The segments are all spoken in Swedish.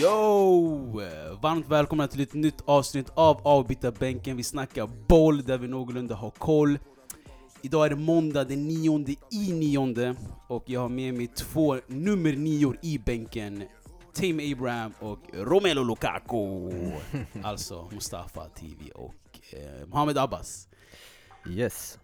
Yo! Varmt välkomna till ett nytt avsnitt av Avbytarbänken. Vi snackar boll där vi någorlunda har koll. Idag är det måndag den nionde i nionde och jag har med mig två nummer nior i bänken. Tim Abraham och Romelu Lukaku. alltså Mustafa TV och eh, Mohamed Abbas. Yes.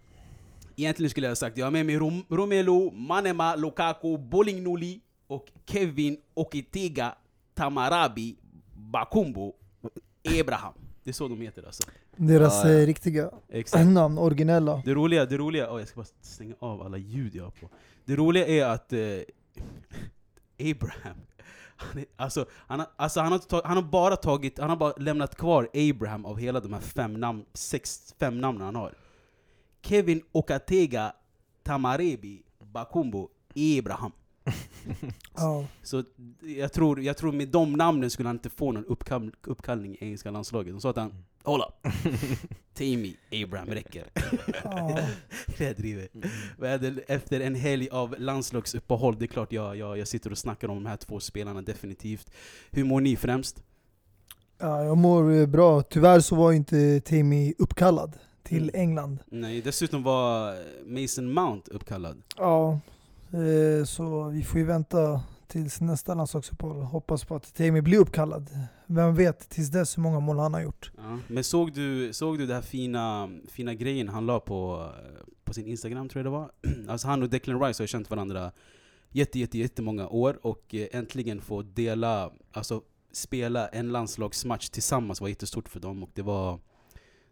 Egentligen skulle jag ha sagt jag har med mig Rom Romelu, Manema, Lukaku, Bolingoli och Kevin Okitiga Tamarabi Bakumbo Abraham. Det är så de heter alltså. Deras Ja, ja. eh, riktiga Exakt. namn, originella. Det roliga, det roliga, oh, jag ska bara stänga av alla ljud jag har på. Det roliga är att eh, Abraham, han, är, alltså, han, har, alltså han, har tag, han har bara tagit, han har bara lämnat kvar Abraham av hela de här fem namn, sex, fem namnen han har. Kevin Okatega Tamarebi Bakumbo Abraham. Ja. Så jag tror, jag tror med de namnen skulle han inte få någon uppkall, uppkallning i engelska landslaget. De sa att han Hold up! Tammy Abraham räcker. Det jag driver. Men Efter en helg av landslagsuppehåll, det är klart jag, jag, jag sitter och snackar om de här två spelarna definitivt. Hur mår ni främst? ja, jag mår bra. Tyvärr så var inte Timmy uppkallad till Mm. England. Nej, dessutom var Mason Mount uppkallad. Ja, eh, så vi får ju vänta tills nästa landslagsuppehåll. Hoppas på att Timmy blir uppkallad. Vem vet tills dess hur många mål han har gjort. Ja. Men såg du, såg du den här fina, fina grejen han la på, på sin Instagram tror jag det var? Alltså han och Declan Rice har ju känt varandra jätte, jätte, jättemånga år och eh, äntligen få dela, alltså spela en landslagsmatch tillsammans var jättestort för dem och det var,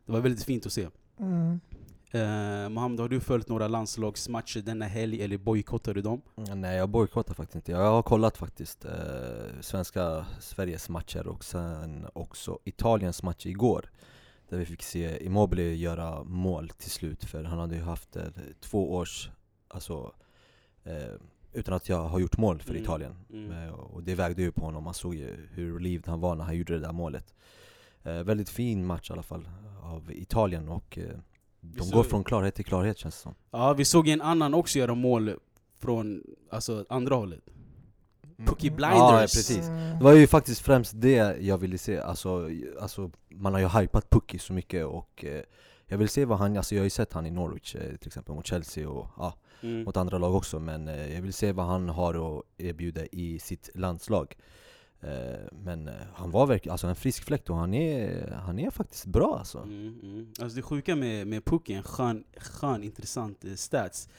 det var väldigt fint att se. Mm. Eh, Mohammed, har du följt några landslagsmatcher denna helg eller bojkottar du dem? Mm, Nej jag bojkottar faktiskt inte. Jag har kollat faktiskt eh, svenska Sveriges matcher och sen också Italiens match igår. Där vi fick se Immobile göra mål till slut för han hade ju haft eh, två års, alltså eh, utan att jag har gjort mål för Mm, Italien. mm. Eh, och det vägde ju på honom, man såg ju hur relieved han var när han gjorde det där målet. Eh, väldigt fin match i alla fall av Italien och eh, de såg- går från klarhet till klarhet känns det som. Ja, vi såg en annan också göra mål från alltså, andra hållet. Peaky Ja, Blinders! precis. Mm. Det var ju faktiskt främst det jag ville se, alltså, alltså man har ju hypat Pucky så mycket och eh, jag vill se vad han, alltså jag har ju sett han i Norwich eh, till exempel mot Chelsea och ja, Mm. mot andra lag också men eh, jag vill se vad han har att erbjuda i sitt landslag Men eh, han var verkligen, alltså en frisk fläkt och han är, han är faktiskt bra alltså Mm, mm. Alltså det sjuka med, med Pucky, en skön, skön intressant eh, stats,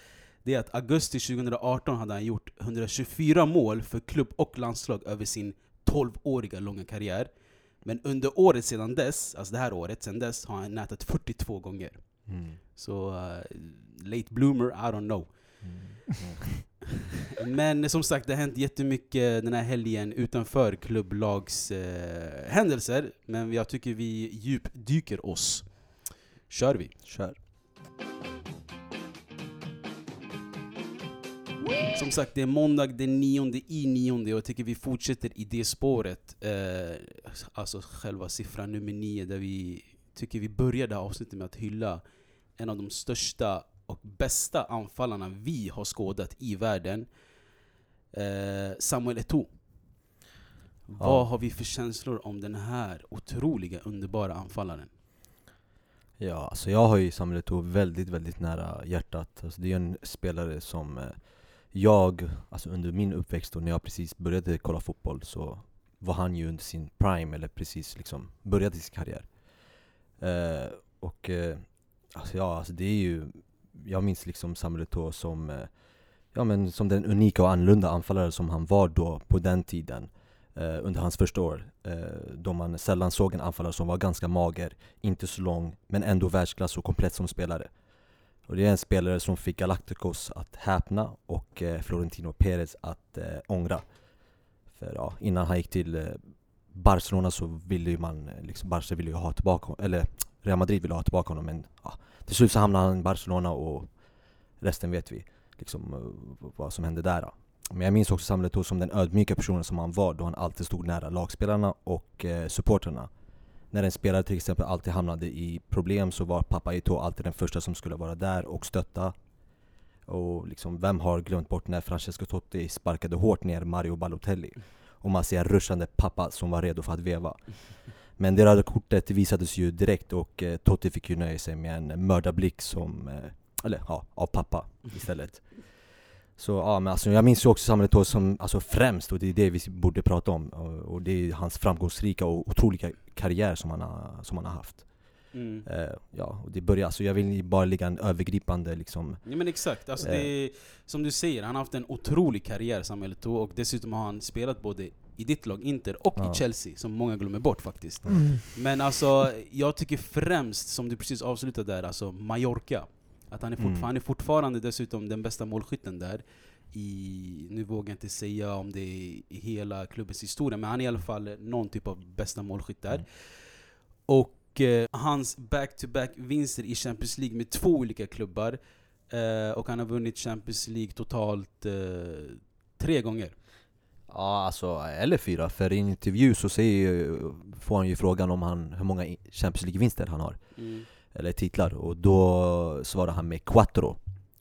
det är att augusti 2018 hade han gjort 124 mål för klubb och landslag över sin 12-åriga långa karriär. Men under året sedan dess, alltså det här året sedan dess, har han nätat 42 gånger. mm. Så uh, late bloomer, I don't know. Men som sagt, det har hänt jättemycket den här helgen utanför klubblags eh, händelser. Men jag tycker vi djupdyker oss. Kör vi! Kör Som sagt, det är måndag den nionde i nionde och jag tycker vi fortsätter i det spåret. Eh, alltså själva siffran nummer nio, där vi tycker vi började avsnittet med att hylla en av de största och bästa anfallarna vi har skådat i världen. Eh, Samuel Eto'o. Vad har vi för känslor om den här otroliga, underbara anfallaren? Ja, alltså jag har ju Samuel Eto'o väldigt, väldigt nära hjärtat. Alltså det är en spelare som eh, jag, alltså under min uppväxt och när jag precis började kolla fotboll så var han ju under sin prime, eller precis liksom började sin karriär. Eh, och eh, alltså ja, alltså det är ju, jag minns liksom Samuel Eto'o som, eh, ja men som den unika och annorlunda anfallare som han var då på den tiden. Eh, under hans första år, eh, då man sällan såg en anfallare som var ganska mager, inte så lång, men ändå världsklass och komplett som spelare. Och det är en spelare som fick Galacticos att häpna och eh, Florentino Perez att eh, ångra. För ja, innan han gick till eh, Barcelona så ville ju man, eh, liksom, Barca ville ju ha tillbaka honom, eller Real Madrid ville ha tillbaka honom men ja, till slut så hamnade han i Barcelona och resten vet vi liksom eh, vad som hände där. Men jag minns också Samuel som den ödmjuka personen som han var då han alltid stod nära lagspelarna och eh, supporterna. när en spelare till exempel alltid hamnade i problem så var pappa Eto'o alltid den första som skulle vara där och stötta. Och liksom, vem har glömt bort när Francesco Totti sparkade hårt ner Mario Balotelli? Och man ser en ruschande pappa som var redo för att veva. Men det röda kortet visades ju direkt och eh, Totti fick ju nöja sig med en mördarblick som, eh, eller ja, av pappa istället. Så ja, men alltså, jag minns ju också Samuel Eto'o som alltså, främst, och det är det vi borde prata om, och, och det är hans framgångsrika och otroliga karriär som han har, som han har haft. Mm. Eh, ja, och det börjar, alltså jag vill bara lägga en övergripande liksom Ja men exakt, alltså det är, som du säger, han har haft en otrolig karriär Samuel Eto'o och dessutom har han spelat både i ditt lag Inter och Ja. i Chelsea, som många glömmer bort faktiskt. Mm. Men alltså, jag tycker främst, som du precis avslutade där, alltså Mallorca. Att han är, fortfar- Mm. han är fortfarande dessutom den bästa målskytten där. I, nu vågar jag inte säga om det är i hela klubbens historia, men han är i alla fall någon typ av bästa målskytt där. Mm. Och eh, hans back-to-back vinster i Champions League med två olika klubbar. Eh, och han har vunnit Champions League totalt eh, tre gånger. Ja, alltså, eller fyra. För i en intervju så säger, får han ju frågan om han, hur många Champions League-vinster han har, eller titlar, och då svarar han med quattro.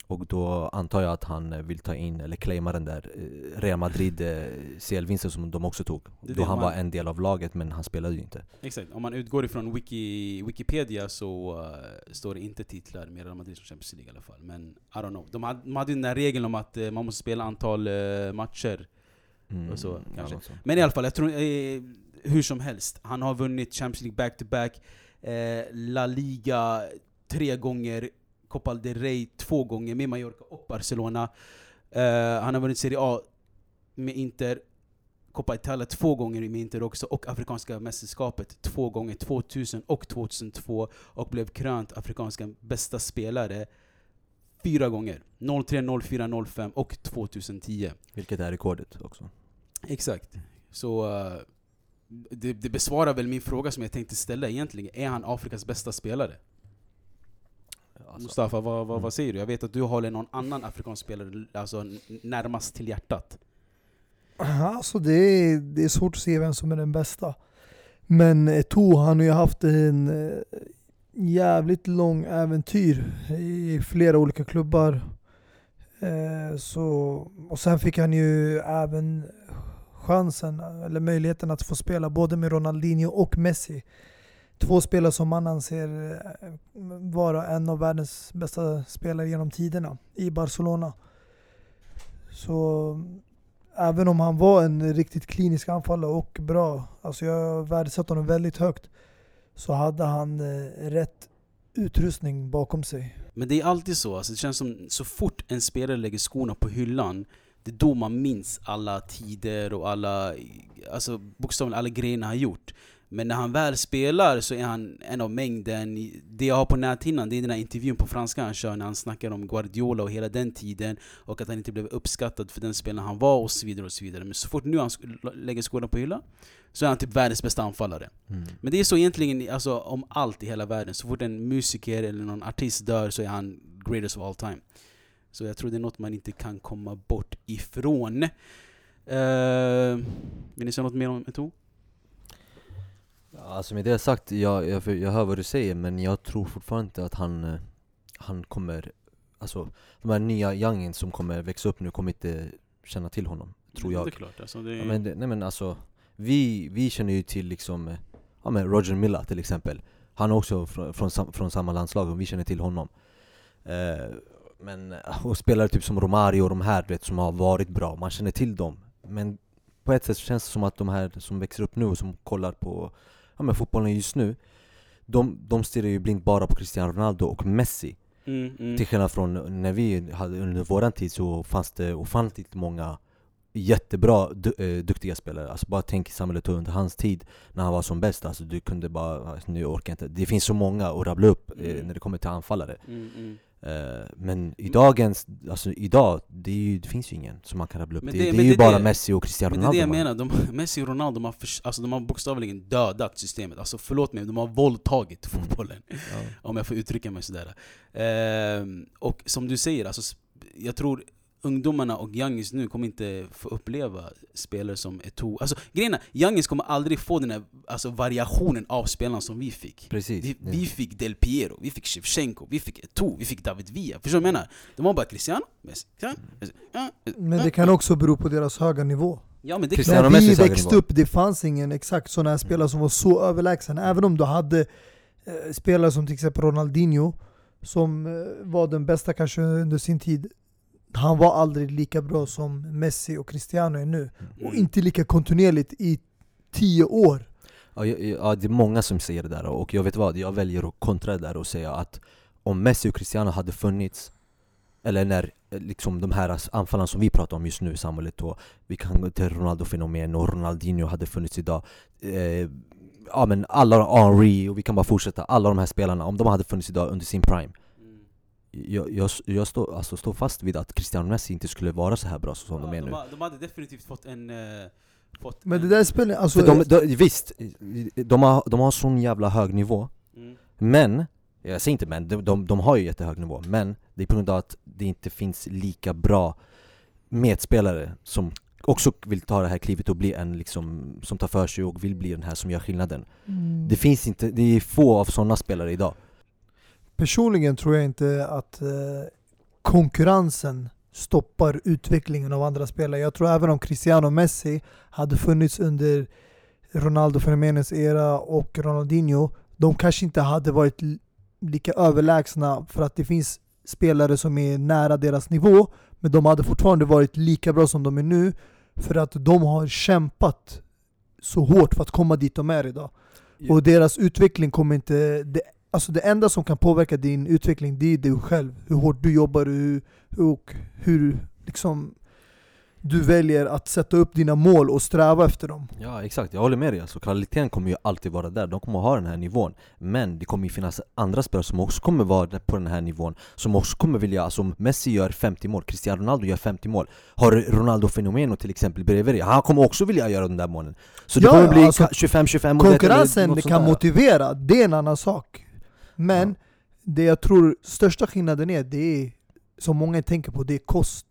Och då antar jag att han vill ta in, eller claima den där eh, Real Madrid eh, CL-vinsten som de också tog. Då han man- var en del av laget, men han spelade ju inte. Exakt, om man utgår ifrån Wiki, Wikipedia så eh, står det inte titlar med Real Madrid som Champions League i alla fall. Men I don't know. De hade, de hade ju den där regeln om att eh, man måste spela antal eh, matcher. Mm, så, ja. Men i alla fall, jag tror, eh, hur som helst. Han har vunnit Champions League back-to-back, eh, La Liga tre gånger, Copa del Rey två gånger med Mallorca och Barcelona. Eh, han har vunnit Serie A med Inter, Copa Italia två gånger med Inter också, och Afrikanska mästerskapet två gånger, 2000 och 2002, och blev krönt Afrikanska bästa spelare fyra gånger. 03, 04, 05 och 2010. Vilket är rekordet också. Exakt. Så eh, det, det besvarar väl min fråga som jag tänkte ställa egentligen. Är han Afrikas bästa spelare? Alltså, Mustafa, vad, vad, Mm. vad säger du? Jag vet att du håller någon annan afrikansk spelare alltså, närmast till hjärtat. Alltså det är, det är svårt att se vem som är den bästa. Men Eto'o han har ju haft en eh, jävligt lång äventyr i flera olika klubbar. Eh, så, och sen fick han ju även chansen, eller möjligheten att få spela både med Ronaldinho och Messi. Två spelare som man anser eh, vara en av världens bästa spelare genom tiderna i Barcelona. Så även om han var en riktigt klinisk anfallare och bra, alltså jag värdesätter honom väldigt högt, så hade han eh, rätt utrustning bakom sig. Men det är alltid så, alltså, det känns som så fort en spelare lägger skorna på hyllan, det är då man minns alla tider och alla, alltså bokstavligen alla grejerna han gjort. Men när han väl spelar så är han en av mängden. Det jag har på näthinnan det är den här intervjun på franska han kör när han snackar om Guardiola och hela den tiden och att han inte blev uppskattad för den spelaren han var och så vidare och så vidare. Men så fort nu han lägger skorna på hyllan så är han typ världens bästa anfallare. mm. Men det är så egentligen alltså, om allt i hela världen. Så fort en musiker eller någon artist dör så är han greatest of all time. Så jag tror det är något man inte kan komma bort ifrån. Uh, vill ni säga något mer om Eto'o? Alltså med det sagt, jag, jag, jag hör vad du säger men jag tror fortfarande inte att han, eh, han kommer Alltså de här nya youngen som kommer växa upp nu kommer inte känna till honom, tror Det är jag. klart. Alltså, det är, ja, men, Nej men alltså, vi, vi känner ju till liksom eh, Ja men Roger Milla till exempel. Han är också från, från, från samma landslag och vi känner till honom. Eh, Men, eh, och spelare typ som Romario och de här vet, som har varit bra, man känner till dem. Men på ett sätt känns det som att de här som växer upp nu och som kollar på ja, men fotbollen just nu de, de stirrar ju blint bara på Cristiano Ronaldo och Messi mm, mm. Till skillnad från när vi hade under våran tid så fanns det ofantligt många jättebra, du, eh, duktiga spelare. Alltså bara tänk Samuel Eto'o under hans tid när han var som bäst. Alltså du kunde bara, alltså, nu orkar jag inte. Det finns så många att rabbla upp eh, Mm. när det kommer till anfallare. Mm, mm. Men i dagens, alltså idag, det, ju, det finns ju ingen som man kan rabbla upp. Men Det, det- det, är ju det- bara Messi och Cristiano Men det är det jag Ronaldo. menar, de, Messi och Ronaldo de har, förs- alltså, de har bokstavligen dödat systemet. Alltså förlåt mig, de har våldtagit Mm. fotbollen. Ja. Om jag får uttrycka mig sådär. Ehm, och som du säger, alltså, jag tror ungdomarna och Youngis nu kommer inte få uppleva spelare som Eto'o. Alltså grejen är, Youngis kommer aldrig få den här alltså, variationen av spelarna som vi fick. Precis. Vi, ja. vi fick Del Piero, vi fick Shevchenko, vi fick Eto'o, vi fick David Villa. Förstår du vad jag menar? De var bara Cristiano, Messi, ja, Men det kan också bero på deras höga nivå. Ja men det är Cristiano. När vi växte upp, det fanns ingen exakt sådana här spelare som var så överlägsna. Även om du hade eh, spelare som till exempel Ronaldinho, som eh, var den bästa kanske under sin tid. Han var aldrig lika bra som Messi och Cristiano är nu. Och Mm. inte lika kontinuerligt i tio år. Ja, ja, det är många som säger det där och jag vet vad, jag väljer att kontra det där och säga att om Messi och Cristiano hade funnits eller när eh, liksom de här anfallarna som vi pratar om just nu i samhället och vi kan gå till Ronaldo-fenomen och Ronaldinho hade funnits idag eh, Ja men alla, Henry och vi kan bara fortsätta, alla de här spelarna, om de hade funnits idag under sin prime. Jag, jag, jag står alltså, står fast vid att Cristiano Messi inte skulle vara så här bra som de Ja, är de, nu. ha- de hade definitivt fått en... eh, fått Men det en, där spelar alltså, de, de, visst, de har, de har sån jävla hög nivå. Mm. Men, jag säger inte men, de, de, de har ju jättehög nivå. Men det är på grund av att det inte finns lika bra medspelare som också vill ta det här klivet och bli en liksom, som tar för sig och vill bli den här som gör skillnaden. Mm. Det finns inte, det är få av sådana spelare idag Personligen tror jag inte att eh, konkurrensen stoppar utvecklingen av andra spelare. Jag tror även om Cristiano Messi hade funnits under Ronaldo fenomenens era och Ronaldinho, de kanske inte hade varit li- lika överlägsna för att det finns spelare som är nära deras nivå, men de hade fortfarande varit lika bra som de är nu för att de har kämpat så hårt för att komma dit de är idag. Och deras utveckling kommer inte... Det, alltså det enda som kan påverka din utveckling det är du själv. Hur hårt du jobbar hur, och hur liksom, du väljer att sätta upp dina mål och sträva efter dem. Ja exakt, jag håller med dig. Alltså, kvaliteten kommer ju alltid vara där, de kommer ha den här nivån Men det kommer ju finnas andra spelare som också kommer vara på den här nivån Som också kommer vilja, alltså om Messi gör 50 mål, Cristiano Ronaldo gör 50 mål Har Ronaldo Fenomeno till exempel bredvid dig, han kommer också vilja göra den där målen Så det Ja, kommer bli alltså, 25-25 Konkurrensen något det sånt kan motivera, det är en annan sak. Men Ja. det jag tror största skillnaden är, det är som många tänker på, det är kost.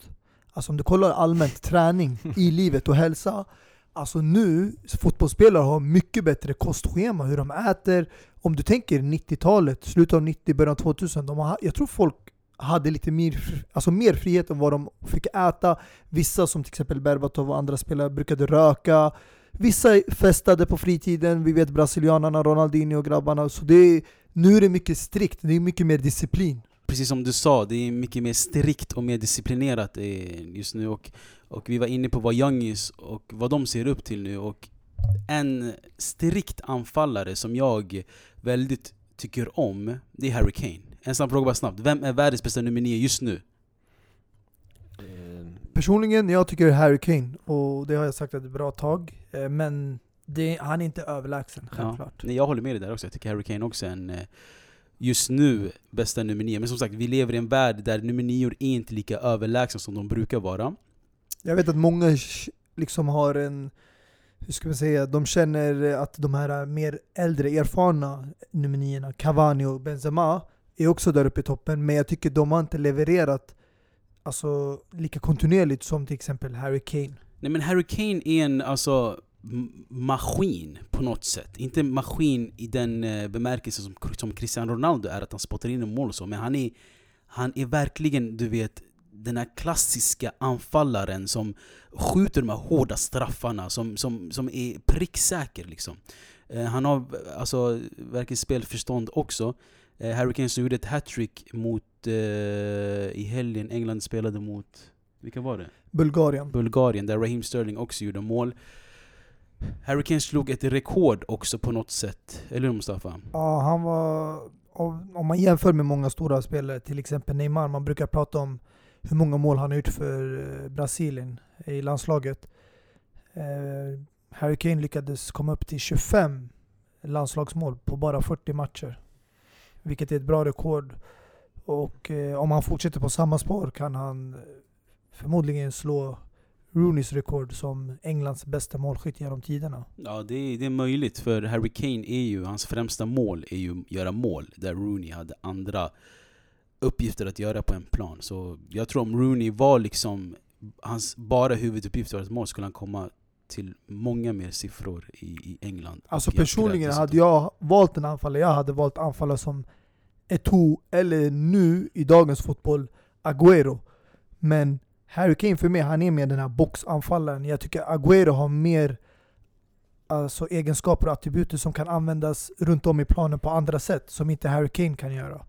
Alltså om du kollar allmänt träning i livet och hälsa. Alltså nu, fotbollsspelare har mycket bättre kostschema, hur de äter. Om du tänker 90-talet, slutet av 90, början av 2000. De har, jag tror folk hade lite mer, alltså mer frihet än vad de fick äta. Vissa som till exempel Berbatov och andra spelare brukade röka. Vissa festade på fritiden, vi vet brasilianarna, Ronaldinho och grabbarna. Så det nu är det mycket strikt, det är mycket mer disciplin. Precis som du sa, det är mycket mer strikt och mer disciplinerat eh, just nu och, och vi var inne på vad Youngis och vad de ser upp till nu och en strikt anfallare som jag väldigt tycker om, det är Harry Kane. En snabb fråga bara snabbt, vem är världens bästa nummer nio just nu? Eh, Personligen, jag tycker Harry Kane, och det har jag sagt ett bra tag. Eh, Men det, han är inte överlägsen, självklart. Nej, jag håller med dig där också, jag tycker Harry Kane också är en eh, just nu bästa nummer nio. Men som sagt, vi lever i en värld där nummer nio är inte lika överlägsna som de brukar vara. Jag vet att många liksom har en, hur ska man säga, de känner att de här mer äldre, erfarna nummer niorna, Cavani och Benzema, är också där uppe i toppen. Men jag tycker de har inte levererat alltså, lika kontinuerligt som till exempel Harry Kane. Nej men Harry Kane är en alltså, maskin på något sätt. Inte maskin i den eh, bemärkelse som, som Cristiano Ronaldo är, att han spottar in en mål och så. Men han är, han är verkligen, du vet, den här klassiska anfallaren som skjuter de här hårda straffarna, som, som, som är pricksäker liksom. Eh, han har alltså verkligen spelförstånd också. Eh, Harry Kane som gjorde ett hattrick mot, eh, i helgen, England spelade mot, vilka var det? Bulgarien. Bulgarien där Raheem Sterling också gjorde mål. Harry Kane slog ett rekord också på något sätt, eller hur Mustafa? Ja, han var... Om man jämför med många stora spelare, till exempel Neymar, man brukar prata om hur många mål han har gjort för eh, Brasilien i landslaget. Eh, Harry Kane lyckades komma upp till 25 landslagsmål på bara 40 matcher. Vilket är ett bra rekord. Och eh, om han fortsätter på samma spår kan han förmodligen slå Rooneys rekord som Englands bästa målskytt genom tiderna. Ja, det är, det är möjligt för Harry Kane är ju, hans främsta mål är ju att göra mål. Där Rooney hade andra uppgifter att göra på en plan. Så jag tror om Rooney var liksom hans bara huvuduppgift var ett mål skulle han komma till många mer siffror i, i England. Alltså personligen hade jag valt en anfallare, jag hade valt anfallare som Eto'o, eller nu i dagens fotboll, Agüero. Men Harry Kane för mig, han är mer den här boxanfallaren. Jag tycker Agüero har mer alltså, egenskaper och attributer som kan användas runt om i planen på andra sätt, som inte Harry Kane kan göra.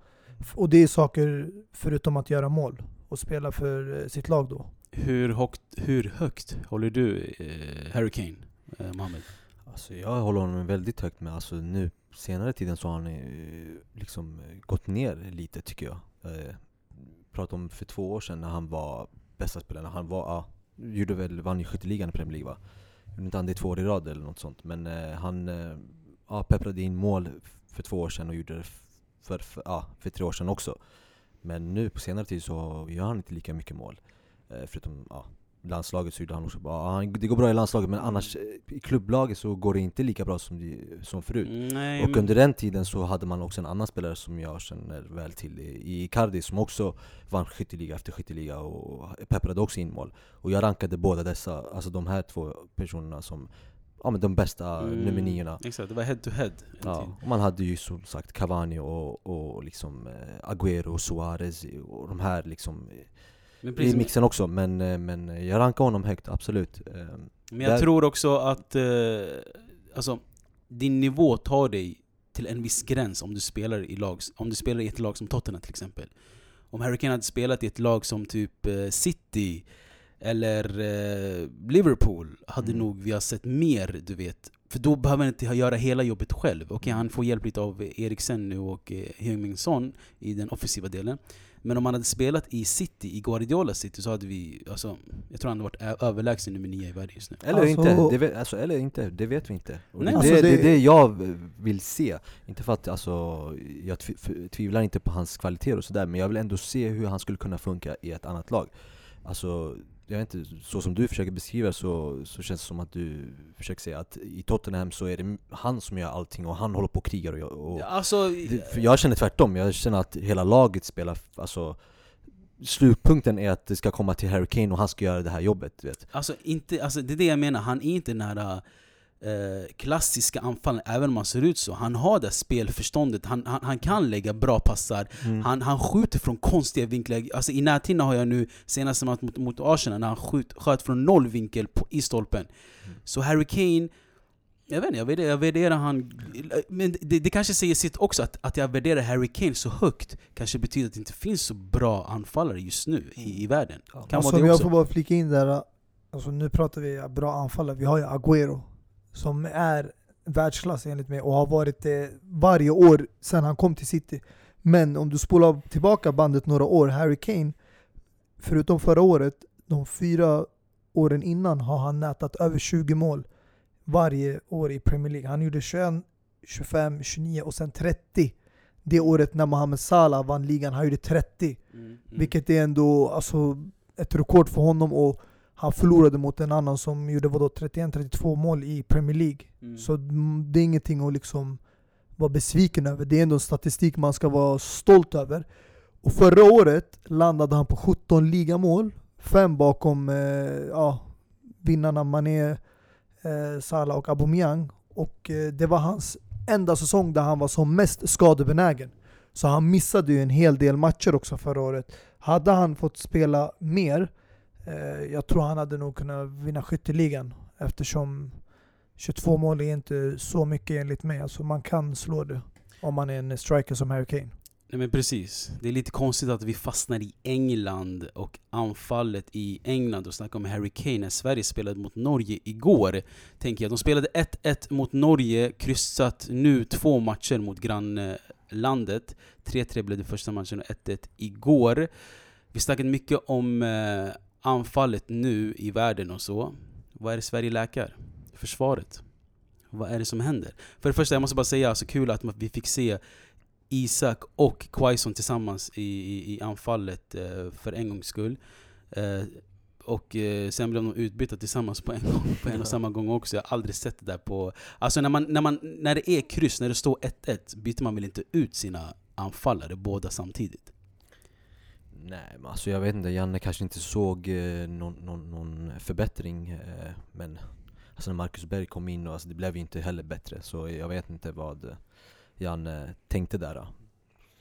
Och det är saker förutom att göra mål och spela för eh, sitt lag då. Hur högt, hur högt håller du eh, Harry Kane, eh, Mohamed? Alltså jag håller honom väldigt högt med, alltså nu senare tiden så har han eh, liksom gått ner lite tycker jag. Eh, Pratar om för två år sedan när han var bästa spelarna. han var, ja, gjorde väl, vann ju skytteligan i Premier League va? Gjorde inte han det två år i rad eller något sånt? Men eh, han eh, ja, pepprade in mål för två år sedan och gjorde det för, för, ja, för tre år sedan också. Men nu på senare tid så gör han inte lika mycket mål. Eh, förutom ja, landslaget så gjorde han också bra. Han- det går bra i landslaget men annars eh, i klubblaget så går det inte lika bra som, det, som förut. Nej, Och men- under den tiden så hade man också en annan spelare som jag känner väl till i Icardi som också vann skytteliga efter skytteliga och pepprade också in mål. Och jag rankade båda dessa, alltså de här två personerna som ja, men de bästa Mm, nummer niorna. Exakt, det var head to head. Ja, och man hade ju som sagt Cavani och, och liksom eh, Agüero och Suarez och de här liksom eh, i mixen också. Men, eh, men jag rankar honom högt, absolut. Eh, men jag där- tror också att eh, alltså, din nivå tar dig till en viss gräns om du spelar i lag, om du spelar i ett lag som Tottenham till exempel. Om Harry Kane hade spelat i ett lag som typ eh, City eller eh, Liverpool hade Mm. nog vi har sett mer, du vet. För då behöver han inte göra hela jobbet själv. Okej, Mm. han får hjälp lite av Eriksen nu och eh, Heung-Min Son i den offensiva delen. Men om han hade spelat i City, i Guardiola City, så hade vi... Alltså, jag tror han hade varit överlägsen nummer nio i världen just nu. Eller, Alltså- inte, det vet, alltså, eller inte, det vet vi inte. Nej, det, alltså det, det det- är det jag vill se. Inte för att alltså, jag tvivlar inte på hans kvaliteter och sådär, men jag vill ändå se hur han skulle kunna funka i ett annat lag. Alltså, jag vet inte, så som du försöker beskriva så, så känns det som att du försöker säga att i Tottenham så är det han som gör allting och han håller på och krigar och, jag- och Alltså, det, jag känner tvärtom, jag känner att hela laget spelar, alltså Slutpunkten är att det ska komma till Harry Kane och han ska göra det här jobbet, vet. Alltså, inte, alltså det är det jag menar, han är inte eh, klassiska anfallen, även om han ser ut så. Han har det spelförståndet, han, han, han kan lägga bra passar, Mm. han, han skjuter från konstiga vinklar. Alltså, I närtid har jag nu, senaste matchen mot, mot Arsenal, när han skjut, sköt från noll vinkel på, i stolpen. Mm. Så Harry Kane, jag vet inte, jag värderar, jag värderar han... Men det, det kanske säger sitt också, att, att jag värderar Harry Kane så högt kanske betyder att det inte finns så bra anfallare just nu i, i världen. Ja. Kan Alltså, vara det jag också. får bara flika in där, alltså, nu pratar vi bra anfallare. Vi har ju Agüero som är världsklass enligt mig och har varit det varje år sedan han kom till City. Men om du spolar tillbaka bandet några år, Harry Kane, förutom förra året, de fyra åren innan har han nätat över 20 mål varje år i Premier League. Han gjorde 21, 25, 29 och sen 30. Det året när Mohamed Salah vann ligan, han gjorde 30. Mm, mm. Vilket är ändå alltså, ett rekord för honom och han förlorade mot en annan som gjorde vadå 31-32 mål i Premier League. Mm. Så det är ingenting att liksom vara besviken över. Det är ändå en statistik man ska vara stolt över. Och förra året landade han på 17 ligamål. Fem bakom eh, ja, vinnarna Mané, eh, Salah och Aubameyang. Och eh, det var hans enda säsong där han var som mest skadebenägen. Så han missade ju en hel del matcher också förra året. Hade han fått spela mer, Eh, jag tror han hade nog kunnat vinna skytteligan. Eftersom 22 mål är inte så mycket enligt mig. Alltså man kan slå det om man är en striker som Harry Kane. Nej men precis. Det är lite konstigt att vi fastnar i England och anfallet i England och snackar om Harry Kane när Sverige spelade mot Norge igår. Tänker jag. De spelade 1-1 mot Norge, kryssat nu två matcher mot grannlandet. 3-3 blev det första matchen och 1-1 igår. Vi snackade mycket om eh, anfallet nu i världen och så. Vad är det Sverige läkar? Försvaret. Vad är det som händer? För det första, jag måste bara säga, så kul att vi fick se Isak och Quaison tillsammans i, i, i anfallet eh, för en gångs skull. Eh, och eh, sen blev de utbytta tillsammans på en, gång, på en och samma gång också. Jag har aldrig sett det där på... Alltså när, man, när, man, när det är kryss, när det står 1-1, byter man väl inte ut sina anfallare båda samtidigt? Nej men alltså jag vet inte, Janne kanske inte såg eh, någon, någon, någon förbättring eh, Men alltså när Marcus Berg kom in, och, alltså, det blev ju inte heller bättre Så jag vet inte vad Janne tänkte där då.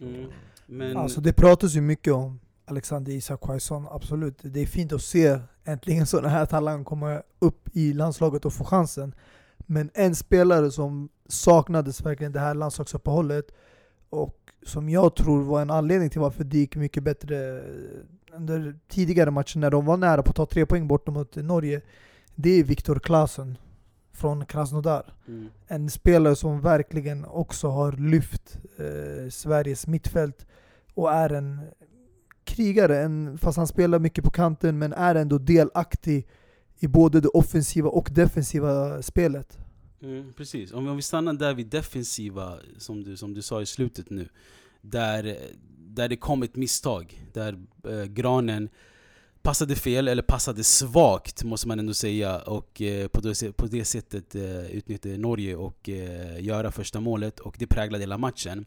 Mm. Men, Alltså det pratas ju mycket om Alexander Isak Quaison, absolut. Det är fint att se äntligen sådana här talanger komma upp i landslaget och få chansen. Men en spelare som saknades verkligen det här landslagsuppehållet och som jag tror var en anledning till varför det gick mycket bättre under tidigare matcher när de var nära på att ta tre poäng bort mot Norge. Det är Viktor Claesson från Krasnodar. mm. En spelare som verkligen också har lyft eh, Sveriges mittfält och är en krigare, en, fast han spelar mycket på kanten men är ändå delaktig i både det offensiva och defensiva spelet. Mm, precis, om, om vi stannar där vid defensiva, som du, som du sa i slutet nu. Där, där det kom ett misstag. Där eh, Granen passade fel, eller passade svagt måste man ändå säga. Och eh, på, det, på det sättet eh, utnyttjade Norge och eh, göra första målet. Och det präglade hela matchen.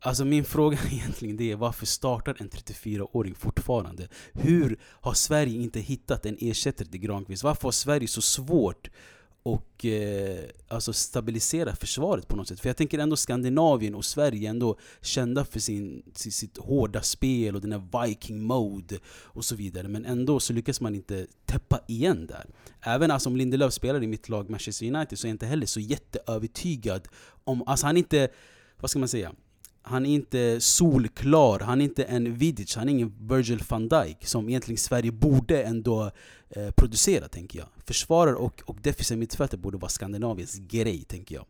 Alltså min fråga egentligen det är varför startar en 34-åring fortfarande? Hur har Sverige inte hittat en ersättare till Granqvist? Varför har Sverige så svårt och eh, alltså stabilisera försvaret på något sätt. För jag tänker ändå Skandinavien och Sverige är ändå kända för sin, sitt, sitt hårda spel och den här viking mode och så vidare. Men ändå så lyckas man inte täppa igen där. Även alltså, om Lindelöf spelar i mitt lag Manchester United så är jag inte heller så jätteövertygad om, alltså han är inte, vad ska man säga? Han är inte solklar, han är inte en Vidic, han är ingen Virgil van Dijk som egentligen Sverige borde ändå eh, producera tänker jag. Försvarare och, och defensiva mittfältare borde vara Skandinaviens grej tänker jag.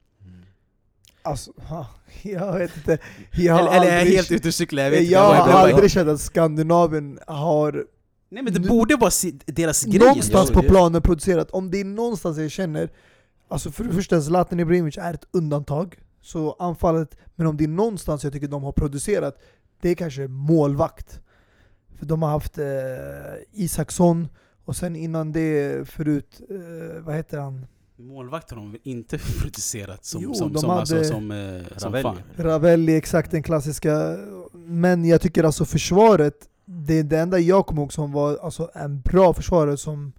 Alltså, ha, jag vet inte. Jag eller, eller är jag aldrig- helt ute och cyklar? Jag vet inte. jag Jag har aldrig känt att Skandinavien har Nej men det borde vara deras grej. någonstans på planen producerat. Om det är någonstans jag känner, alltså för det första Zlatan Ibrahimovic är ett undantag. Så anfallet, men om det är någonstans jag tycker de har producerat, det är kanske målvakt. För de har haft eh, Isaksson, och sen innan det förut, eh, vad heter han? Målvakt har de inte producerat som, Jo, som, de som, alltså, hade- som, eh, som Ravelli. fan. Ravelli, exakt den klassiska. Men jag tycker alltså försvaret, det är det enda jag kommer ihåg som var alltså, en bra försvarare som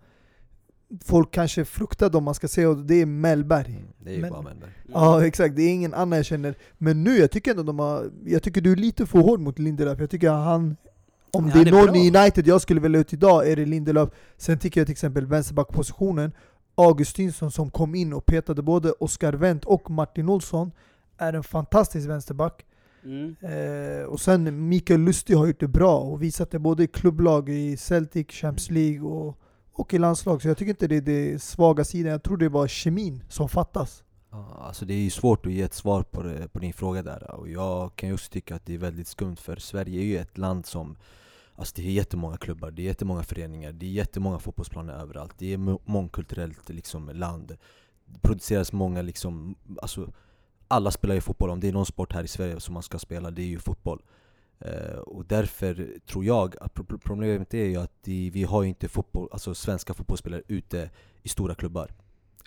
folk kanske fruktade om man ska säga, och det är Mellberg. Mm, Det är ju Men- bara Mellberg. Ja exakt, det är ingen annan jag känner. Men nu, jag tycker ändå de har, jag tycker du är lite för hård mot Lindelöf. Jag tycker han, om Ja, det är det är någon bra. i United jag skulle välja ut idag är det Lindelöf. Sen tycker jag till exempel vänsterbackpositionen, Augustinsson som kom in och petade både Oscar Wendt och Martin Olsson, är en fantastisk vänsterback. Mm. Eh, och sen Mikael Lustig har gjort det bra och visat det både i klubblag, i Celtic, Champions League och, och i landslag. Så jag tycker inte det är det svaga sidan, jag tror det var kemin som fattas. Ja, alltså det är ju svårt att ge ett svar på, det, på din fråga där och jag kan ju också tycka att det är väldigt skumt för Sverige är ju ett land som Alltså det är jättemånga klubbar, det är jättemånga föreningar, det är jättemånga fotbollsplaner överallt Det är ett mångkulturellt liksom, land. Det produceras många liksom, alltså alla spelar ju fotboll, om det är någon sport här i Sverige som man ska spela, det är ju fotboll. Eh, och därför tror jag att problemet är ju att vi har ju inte fotboll, alltså svenska fotbollsspelare ute i stora klubbar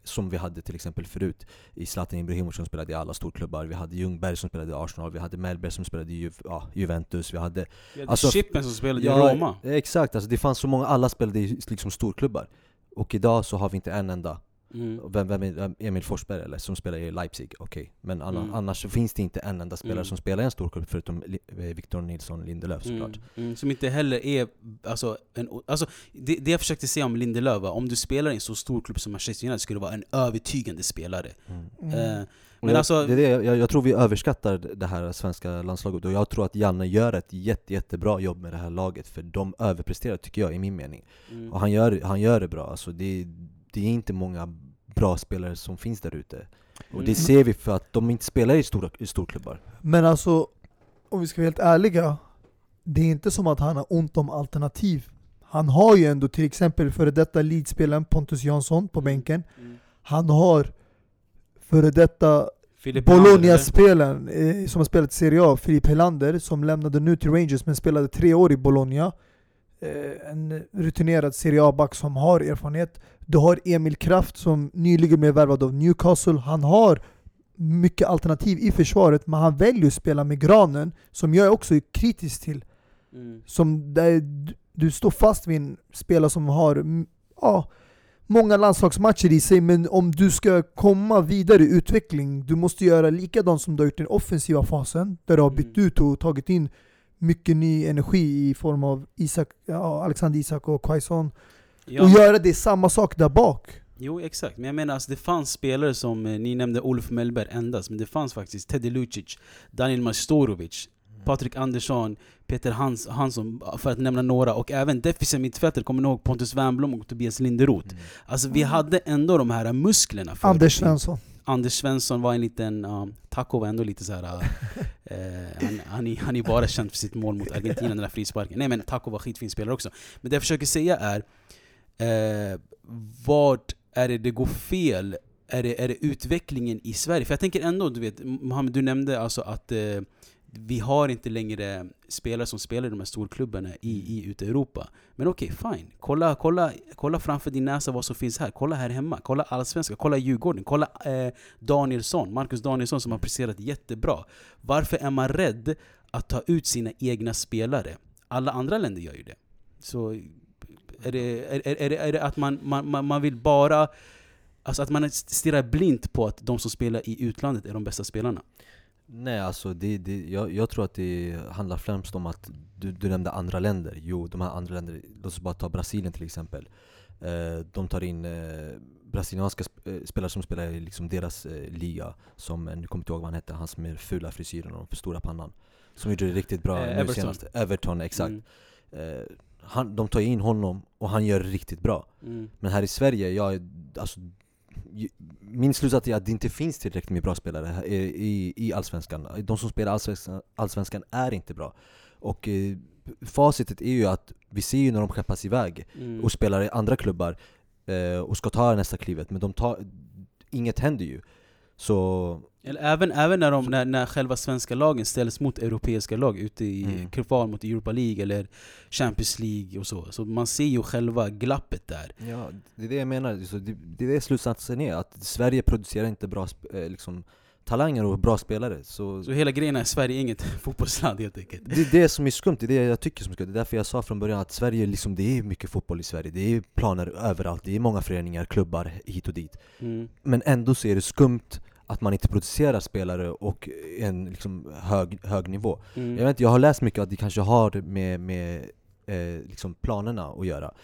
som vi hade till exempel förut i Zlatan Ibrahimovic som spelade i alla storklubbar, vi hade Ljungberg som spelade i Arsenal, vi hade Mellberg som spelade i Ju ja, Juventus, vi hade... Vi hade Alltså- Chippen som spelade i Ja, Roma. Exakt, alltså det fanns så många, alla spelade i liksom storklubbar Och idag så har vi inte en enda Mm. vem, vem är Emil Forsberg eller som spelar i Leipzig, okej Men anna, Mm. annars så finns det inte en enda spelare Mm. som spelar i en storklubb förutom Li- eh, Victor Nilsson Lindelöf såklart Mm, mm, som inte heller är, alltså, en, alltså det, det jag försökte säga om Lindelöf var, om du spelar i en så stor klubb som Manchester United skulle du vara en övertygande spelare. mm. Mm. Eh, Men jag, alltså- det är det, jag, jag tror vi överskattar det här svenska landslaget och jag tror att Janne gör ett jätte, jättebra jobb med det här laget för de överpresterar tycker jag i min mening mm. Och han gör, han gör det bra, alltså det, det är inte många bra spelare som finns där ute Och Mm. det ser vi för att de inte spelar i, stora, i storklubbar Men alltså, om vi ska vara helt ärliga, det är inte som att han har ont om alternativ. Han har ju ändå till exempel före detta Leeds-spelaren Pontus Jansson på Mm. bänken. Mm. Han har före detta Bologna-spelaren eh, som har spelat i Serie A, Filip Helander, som lämnade nu till Rangers men spelade tre år i Bologna. Eh, en rutinerad Serie A-back som har erfarenhet. Du har Emil Kraft som nyligen blev värvad av Newcastle. Han har mycket alternativ i försvaret men han väljer att spela med Granen, som jag också är kritisk till. Mm. Som där du- står fast vid en spelare som har ja, många landslagsmatcher i sig, men om du ska komma vidare i utveckling, du måste göra likadant som du har gjort i den offensiva fasen, där du har bytt Mm. ut och tagit in mycket ny energi i form av Isak, ja, Alexander Isak och Quaison. Ja, Och göra det samma sak där bak. Jo exakt, men jag menar alltså, det fanns spelare som, eh, ni nämnde Olof Mellberg endast, men det fanns faktiskt Teddy Lucic, Daniel Majstorovic, Patrik Andersson, Peter Hans, Hansson, för att nämna några, och även defensiva mittfältare, kommer ni ihåg Pontus Wernbloom och Tobias Linderoth? Mm. Alltså vi hade ändå de här musklerna förr. Anders Svensson. Anders Svensson var en liten, um, Taco var ändå lite så här. eh, han, han, är, han är bara känd för sitt mål mot Argentina, den där frisparken. Nej men Taco var skitfin spelare också. Men det jag försöker säga är, eh, vart är det det går fel? Är det, är det utvecklingen i Sverige? För jag tänker ändå, du vet, Mohammed du nämnde alltså att eh, vi har inte längre spelare som spelar i de här storklubbarna i, i ute i Europa. Men okej, fine. Kolla, kolla, kolla framför din näsa vad som finns här. Kolla här hemma. Kolla Allsvenskan. Kolla Djurgården. Kolla eh, Danielsson, Marcus Danielsson som har presterat jättebra. Varför är man rädd att ta ut sina egna spelare? Alla andra länder gör ju det. Så är det, är, är, är det, är det att man, man, man, man vill bara... Alltså att man stirrar blint på att de som spelar i utlandet är de bästa spelarna? Nej alltså, det, det, jag, jag tror att det handlar främst om att du, du nämnde andra länder. Jo, de här andra länderna, låt oss bara ta Brasilien till exempel. Eh, de tar in eh, brasilianska eh, spelare som spelar i liksom deras eh, liga. Som, eh, nu kommer inte ihåg vad han hette, han som med fula frisyren och för stora pannan. Som gjorde det riktigt bra Eh, nu Everton. senast. Everton, exakt. Mm, Eh, han, de tar in honom och han gör det riktigt bra. mm, Men här i Sverige, jag, alltså, min slutsats är att det inte finns tillräckligt med bra spelare i, i, i Allsvenskan. De som spelar Allsvenskan, Allsvenskan är inte bra. Och eh, facitet är ju att vi ser ju när de skeppas iväg mm. och spelar i andra klubbar eh, och ska ta nästa klivet, men de tar, inget händer ju. Så Eller även, även när, de, när, när själva svenska lagen ställs mot europeiska lag ute i Mm. kval mot Europa League eller Champions League och så. Så man ser ju själva glappet där. Ja, det är det jag menar. Så det, det är det slutsatsen är, att Sverige producerar inte bra eh, liksom, talanger och bra spelare. Så, Så hela grejen är Sverige är inget fotbollsland helt enkelt. det är det som är skumt, det är det jag tycker som är skumt. Det är därför jag sa från början att Sverige, liksom, det är mycket fotboll i Sverige. Det är planer överallt, det är många föreningar, klubbar hit och dit. Mm. Men ändå så är det skumt att man inte producerar spelare och en liksom, hög, hög nivå. Mm. Jag, vet inte, jag har läst mycket att det kanske har med, med eh, liksom planerna att göra.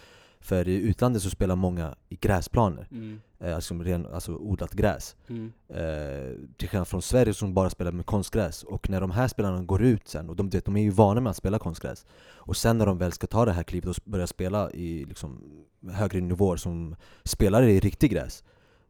För i utlandet så spelar många i gräsplaner, Mm. eh, alltså, ren, alltså odlat gräs. Mm. Eh, till skillnad från Sverige som bara spelar med konstgräs. Och när de här spelarna går ut sen, och de, vet, de är ju vana med att spela konstgräs. Och sen när de väl ska ta det här klivet och börja spela i liksom, högre nivåer som spelare i riktig gräs.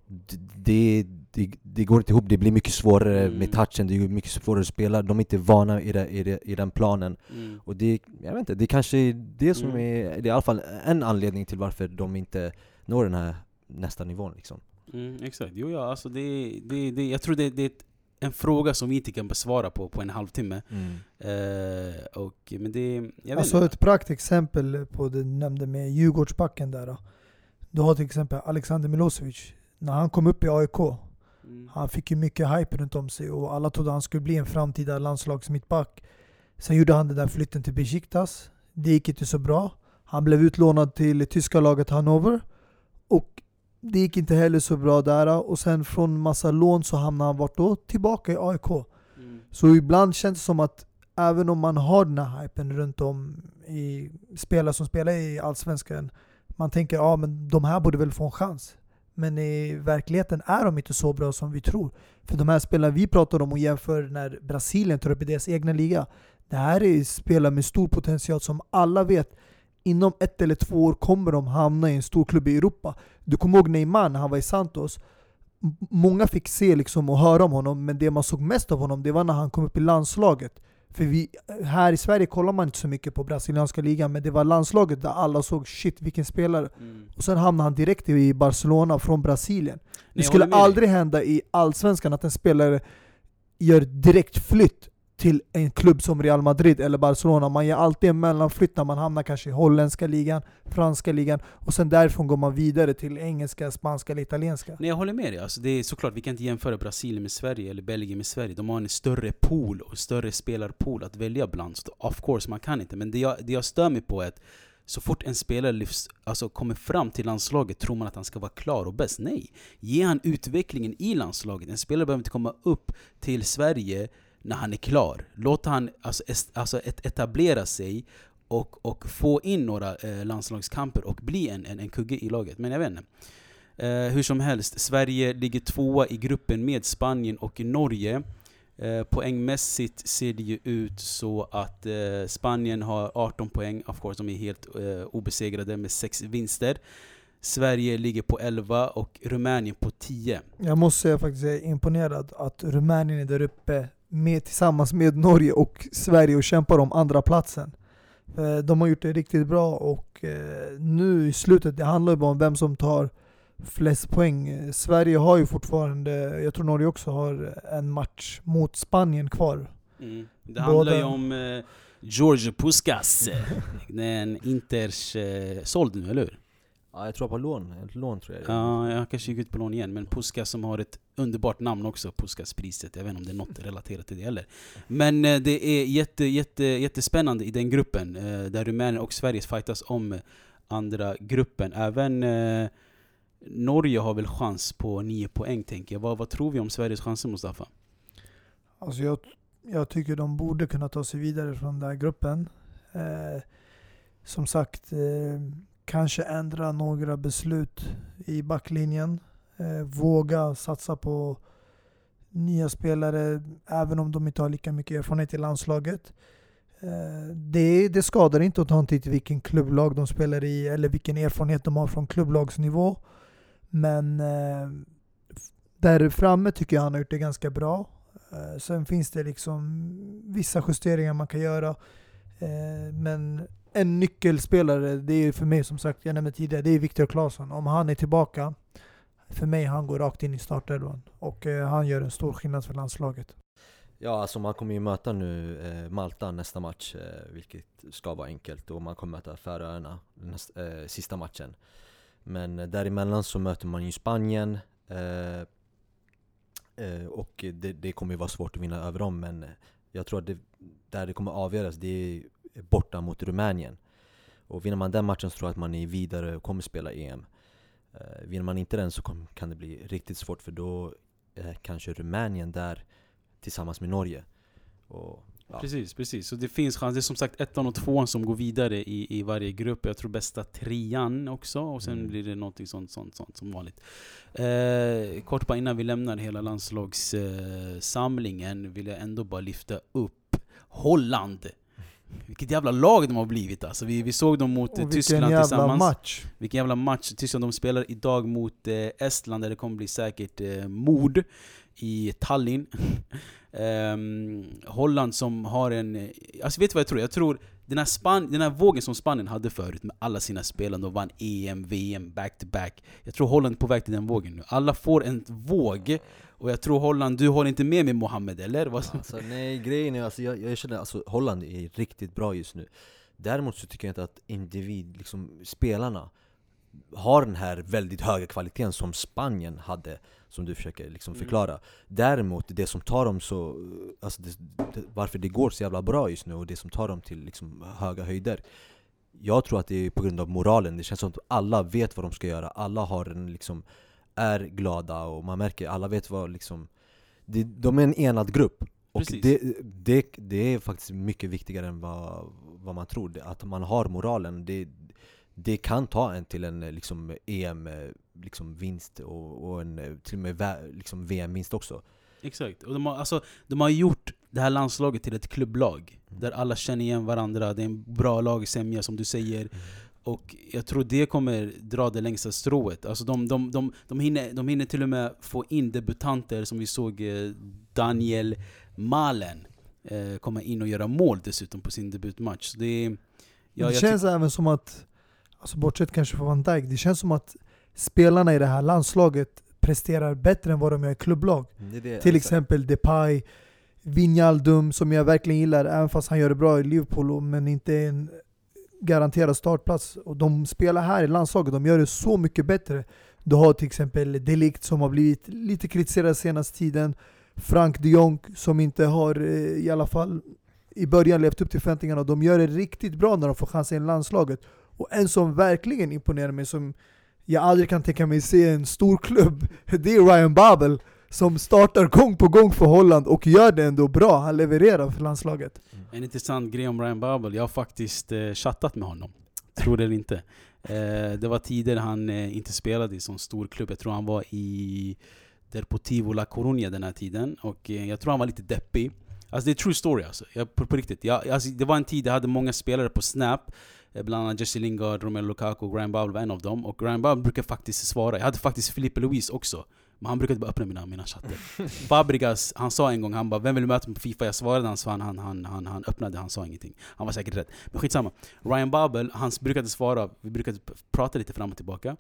d- Det, det, det går inte ihop, det blir mycket svårare Mm. med touchen, det är mycket svårare att spela, de är inte vana i, det, i, det, i den planen. Mm. Och det, jag vet inte, det kanske är det som Mm. är, det är i alla fall en anledning till varför de inte når den här nästa nivån liksom. Mm, exakt, jo ja alltså det, det, det, jag tror det, det är ett, en fråga som vi inte kan besvara på, på en halvtimme. Eh, och, men det, jag Alltså inte. ett praktexempel på det du nämnde med Djurgårdsbacken där. då. Du har till exempel Alexander Milosevic. När han kom upp i AIK, Mm. han fick ju mycket hype runt om sig och alla trodde han skulle bli en framtida landslagsmittback. Sen gjorde han den där flytten till Besiktas. Det gick inte så bra. Han blev utlånad till tyska laget Hannover. Och det gick inte heller så bra där. Och sen från massa lån så hamnade han vart då? Tillbaka i AIK. Mm. Så ibland känns det som att även om man har den här hypen runt om i spelare som spelar i Allsvenskan, man tänker ja men de här borde väl få en chans. Men i verkligheten är de inte så bra som vi tror. För de här spelarna vi pratar om och jämför när Brasilien tar upp i deras egna liga, det här är spelare med stor potential som alla vet inom ett eller två år kommer de hamna i en stor klubb i Europa. Du kommer ihåg Neymar när han var i Santos? Många fick se liksom och höra om honom, men det man såg mest av honom det var när han kom upp i landslaget. För vi, här i Sverige kollar man inte så mycket på brasilianska ligan, men det var landslaget där alla såg shit vilken spelare. Mm. Och sen hamnade han direkt i Barcelona från Brasilien. Det jag skulle dig. aldrig hända i Allsvenskan att en spelare gör direkt flytt till en klubb som Real Madrid eller Barcelona. Man gör alltid en mellanflytt när man hamnar kanske i holländska ligan, franska ligan och sen därifrån går man vidare till engelska, spanska eller italienska. Nej jag håller med dig, alltså, det är såklart vi kan inte jämföra Brasilien med Sverige eller Belgien med Sverige. De har en större pool och större spelarpool att välja bland. Så of course, man kan inte. Men det jag, det jag stör mig på är att så fort en spelare lyfts, alltså kommer fram till landslaget tror man att han ska vara klar och bäst. Nej! Ge han utvecklingen i landslaget. En spelare behöver inte komma upp till Sverige när han är klar. Låt han alltså, alltså etablera sig och, och få in några eh, landslagskamper och bli en, en, en kugge i laget. Men jag vet inte. Eh, hur som helst, Sverige ligger tvåa i gruppen med Spanien och Norge. Eh, poängmässigt ser det ju ut så att eh, Spanien har 18 poäng, of course de är helt eh, obesegrade med 6 vinster. Sverige ligger på 11 och Rumänien på 10. Jag måste säga faktiskt jag är imponerad att Rumänien är där uppe med, tillsammans med Norge och Sverige och kämpar om andra platsen. Eh, de har gjort det riktigt bra och eh, nu i slutet, det handlar ju bara om vem som tar flest poäng. Sverige har ju fortfarande, jag tror Norge också har en match mot Spanien kvar. Mm. Det handlar ju om eh, George Puskas. Den Inters eh, såld nu, eller hur? Ja, jag tror på lån. Ett lån tror jag. Ja, jag kanske gick ut på lån igen. Men Puskas som har ett underbart namn också, Puskas-priset. Jag vet inte om det är något relaterat till det heller. Men eh, det är jätte, jätte, jättespännande i den gruppen. Eh, där Rumänien och Sverige fightas om andra gruppen. Även eh, Norge har väl chans på 9 poäng tänker jag. Vad, vad tror vi om Sveriges chanser Mustafa? Alltså jag, jag tycker de borde kunna ta sig vidare från den här gruppen. Eh, som sagt, eh, kanske ändra några beslut i backlinjen. Eh, våga satsa på nya spelare även om de inte har lika mycket erfarenhet i landslaget. Eh, det, det skadar inte att ta en titt vilken klubblag de spelar i eller vilken erfarenhet de har från klubblagsnivå. Men eh, där framme tycker jag han har gjort det ganska bra. Eh, sen finns det liksom vissa justeringar man kan göra. Eh, men en nyckelspelare, det är för mig som sagt, jag nämnde tidigare, det är Viktor Claesson. Om han är tillbaka, för mig han går rakt in i startelvan. Och eh, han gör en stor skillnad för landslaget. Ja, alltså man kommer ju möta nu eh, Malta nästa match, eh, vilket ska vara enkelt. Och man kommer möta Färöarna nästa, eh, sista matchen. Men eh, däremellan så möter man ju Spanien eh, eh, och det, det, kommer ju vara svårt att vinna över dem men eh, jag tror att det, där det kommer avgöras det är borta mot Rumänien. Och vinner man den matchen så tror jag att man är vidare och kommer spela EM. Eh, vinner man inte den så kom, kan det bli riktigt svårt för då är kanske Rumänien där tillsammans med Norge. Och Ja. Precis, precis. Så det finns chans. Det är som sagt ettan och tvåan som går vidare i, i varje grupp. Jag tror bästa trean också, och sen mm. blir det någonting sånt, sånt, sånt som vanligt. Eh, kort bara innan vi lämnar hela landslagssamlingen eh, vill jag ändå bara lyfta upp Holland. Vilket jävla lag de har blivit alltså. Vi, vi såg dem mot och Tyskland jävla tillsammans. Match. Vilken jävla match. Tyskland de spelar idag mot eh, Estland där det kommer bli säkert eh, mord i Tallinn. um, Holland som har en... Alltså vet du vad jag tror? Jag tror den här, Span den här vågen som Spanien hade förut med alla sina spelare, de vann EM, VM, back-to-back. Jag tror Holland är på väg till den vågen nu. Alla får en våg, och jag tror Holland, du håller inte med mig Mohammed eller? Alltså, nej, grejen är alltså, jag, jag känner alltså Holland är riktigt bra just nu. Däremot så tycker jag inte att individ, liksom spelarna, har den här väldigt höga kvaliteten som Spanien hade, som du försöker liksom mm. förklara. Mm. Däremot, det som tar dem så, alltså det, det, varför det går så jävla bra just nu och det som tar dem till liksom höga höjder Jag tror att det är på grund av moralen, det känns som att alla vet vad de ska göra, alla har en liksom, är glada och man märker, alla vet vad liksom det, De är en enad grupp och det, det, det är faktiskt mycket viktigare än vad, vad man tror, att man har moralen det, det kan ta en till en liksom, EM-vinst liksom, och, och en, till och med liksom, VM-vinst också. Exakt, och de har, alltså, de har gjort det här landslaget till ett klubblag. Mm. Där alla känner igen varandra, det är en bra lagsämja som du säger. Mm. Och jag tror det kommer dra det längsta strået. Alltså de, de, de, de, hinner, de hinner till och med få in debutanter som vi såg eh, Daniel Malen eh, komma in och göra mål dessutom på sin debutmatch. det, ja, det känns även som att alltså bortsett kanske från Van Dijk, det känns som att spelarna i det här landslaget presterar bättre än vad de gör i klubblag. Det det, Till alltså. exempel Depay, Wijnaldum som jag verkligen gillar, även fast han gör det bra i Liverpool men inte en garanterad startplats. Och de spelar här i landslaget, de gör det så mycket bättre. Du har till exempel Delikt som har blivit lite kritiserad senaste tiden. Frank de Jong som inte har, eh, i alla fall i början, levt upp till förväntningarna. De gör det riktigt bra när de får chansen i landslaget. Och en som verkligen imponerar mig, som jag aldrig kan tänka mig se en stor klubb, det är Ryan Babel som startar gång på gång för Holland och gör det ändå bra. Han levererar för landslaget. En intressant grej om Ryan Babel, jag har faktiskt eh, chattat med honom. Tror det eller inte. Eh, det var tider han eh, inte spelade i sån stor klubb. Jag tror han var i Deportivo La Coruña den här tiden. Och eh, jag tror han var lite deppig. Alltså det är true story alltså. Jag, på, på riktigt. Jag, alltså, det var en tid jag hade många spelare på Snap. Eh, bland annat Jesse Lingard, Romelu Lukaku Graham Ryan Babel var en av dem. Och Ryan Babel brukar faktiskt svara. Jag hade faktiskt Filipe Luis också. Men han brukade bara öppna mina, mina chatter. Fabregas, han sa en gång, han bara 'Vem vill möta på Fifa?' Jag svarade, han, han, han, han, han, han öppnade, han sa ingenting. Han var säkert rädd. Men skitsamma. Ryan Babel, han brukade svara, vi brukade prata lite fram och tillbaka.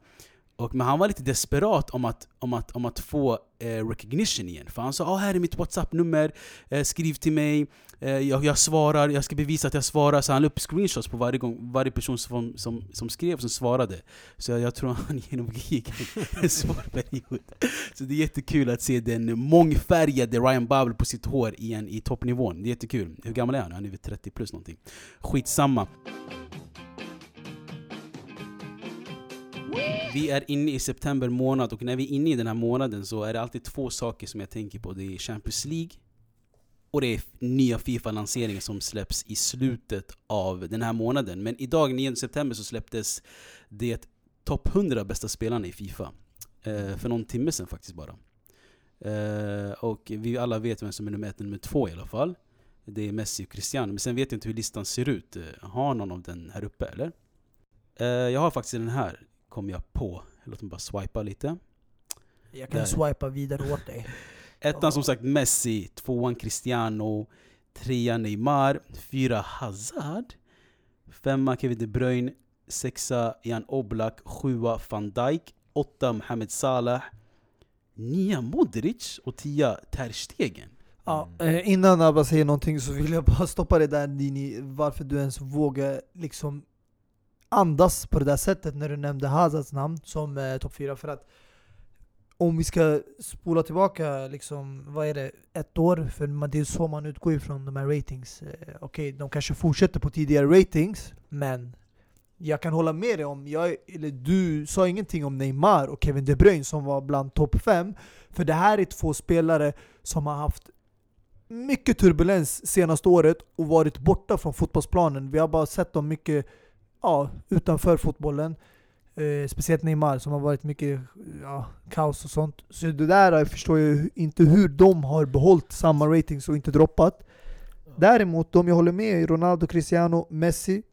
Och, men han var lite desperat om att, om att, om att få eh, recognition igen. För han sa ah, här är mitt WhatsApp-nummer, eh, skriv till mig, Eh, jag, jag svarar, jag ska bevisa att jag svarar. Så han la upp screenshots på varje, gång, varje person som, som, som skrev som svarade. Så jag, jag tror han genomgick en svår period. Så det är jättekul att se den mångfärgade Ryan Babel på sitt hår igen i toppnivån. Det är jättekul. Hur gammal är han? Han är väl 30 plus någonting. Skitsamma. Vi är inne i september månad och när vi är inne i den här månaden så är det alltid två saker som jag tänker på. Det är Champions League och det är nya Fifa-lanseringar som släpps i slutet av den här månaden. Men idag, 9 september, så släpptes det topp 100 bästa spelarna i Fifa. Eh, för någon timme sedan faktiskt bara. Eh, och vi alla vet vem som är nummer ett och nummer två i alla fall. Det är Messi och Cristiano. Men sen vet jag inte hur listan ser ut. Eh, Har någon av den här uppe eller? Eh, jag har faktiskt den här, kom jag på. Låt mig bara swipa lite. Jag kan Där. swipa vidare åt dig. Ettan som sagt Messi, tvåan Cristiano, trean Neymar, fyra Hazard, femma Kevin De Bruyne, sexa Jan Oblak, sjua van Dijk, åtta Mohamed Salah, nia Modric och tia Ter Stegen. Ja, eh, innan Abba säger någonting så vill jag bara stoppa det där Dini, varför du ens vågar liksom andas på det där sättet när du nämnde Hazards namn som eh, topp 4 för att om vi ska spola tillbaka liksom, vad är det, ett år? För det är så man utgår ifrån de här ratings. Okej, Okej, de kanske fortsätter på tidigare ratings, men jag kan hålla med dig om, jag, eller du sa ingenting om Neymar och Kevin De Bruyne som var bland topp 5. För det här är två spelare som har haft mycket turbulens senaste året och varit borta från fotbollsplanen. Vi har bara sett dem mycket ja, utanför fotbollen. Eh, speciellt Neymar som har varit mycket ja, kaos och sånt. Så det där jag förstår jag inte hur de har behållit samma ratings och inte droppat. Däremot, de jag håller med är Ronaldo, Cristiano, Messi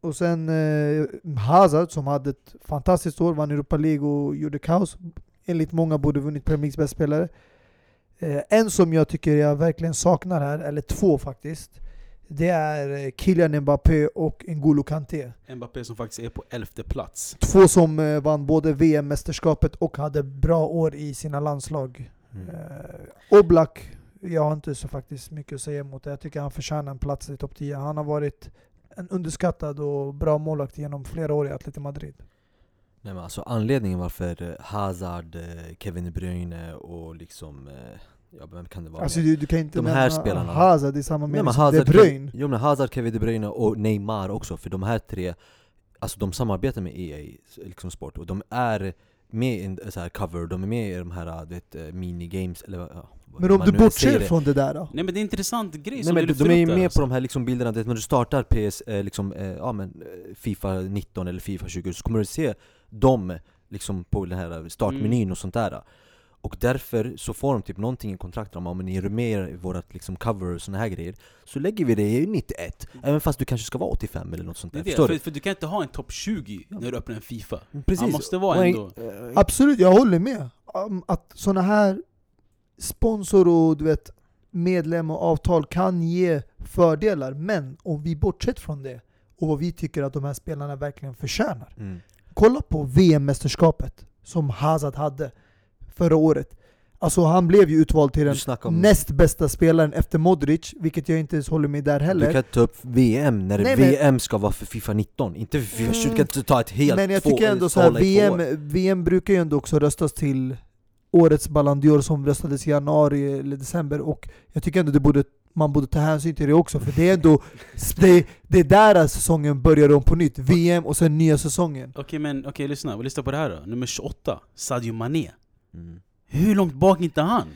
och sen eh, Hazard som hade ett fantastiskt år, vann Europa League och gjorde kaos. Enligt många borde vunnit Premier Leagues bästa spelare. Eh, en som jag tycker jag verkligen saknar här, eller två faktiskt, det är eh, Kylian Mbappé och N'Golo Kanté. Mbappé som faktiskt är på elfte plats. Två som eh, vann både VM-mästerskapet och hade bra år i sina landslag. Mm. Eh, Oblak, jag har inte så faktiskt mycket att säga emot det. Jag tycker han förtjänar en plats i topp 10. Han har varit en underskattad och bra målvakt genom flera år i Atletico Madrid. Nej men alltså anledningen varför Hazard, Kevin De Bruyne och liksom, eh, ja vem kan det vara? Alltså du, du kan inte De nämna här spelarna. Hazard i samma mening men som De Bruyne. Jo men Hazard, Kevin De Bruyne och Neymar också, för de här tre Alltså de samarbetar med EA liksom sport och de är med i en så här cover, de är med i de här du vet, eh, minigames eller ja, Men om man du bortser från det där då? Nej men det är en intressant grej Nej som men du de, är ju med alltså. på de här liksom bilderna, det, när du startar PS, eh, liksom, ja, men, Fifa 19 eller Fifa 20 så kommer du se dem liksom på den här startmenyn Mm. och sånt där Och därför så får de typ någonting i kontraktet om att ni är med i vårat liksom cover och såna här grejer Så lägger vi det i 91, även fast du kanske ska vara 85 eller något sånt Det där, är det, förstår för, du? för du kan inte ha en topp 20 när du öppnar en Fifa. Precis, Han måste vara en- ändå... eh, Absolut, jag håller med. Um, Att såna här sponsor och du vet, medlem och avtal kan ge fördelar, men om vi bortsett från det och vad vi tycker att de här spelarna verkligen förtjänar. mm. Kolla på VM-mästerskapet som Hazard hade förra året. Alltså han blev ju utvald till Du den näst bästa spelaren efter Modric, vilket jag inte ens håller med där Du heller. kan inte ta upp VM när Nej, men- VM ska vara för Fifa 19, inte för Fifa 20, du kan inte ta ett helt Men jag två, tycker ändå så här, hålla i två VM. VM brukar ju ändå också röstas till årets Ballon d'Or som röstades i januari eller december och jag tycker ändå det borde, man borde ta hänsyn till det också för det är ändå det, det är där säsongen börjar om på nytt, VM och sen nya säsongen. Okej men okej lyssna, lyssna på det här då. Nummer 28, Sadio Mané. Mm. Hur långt bak är inte han?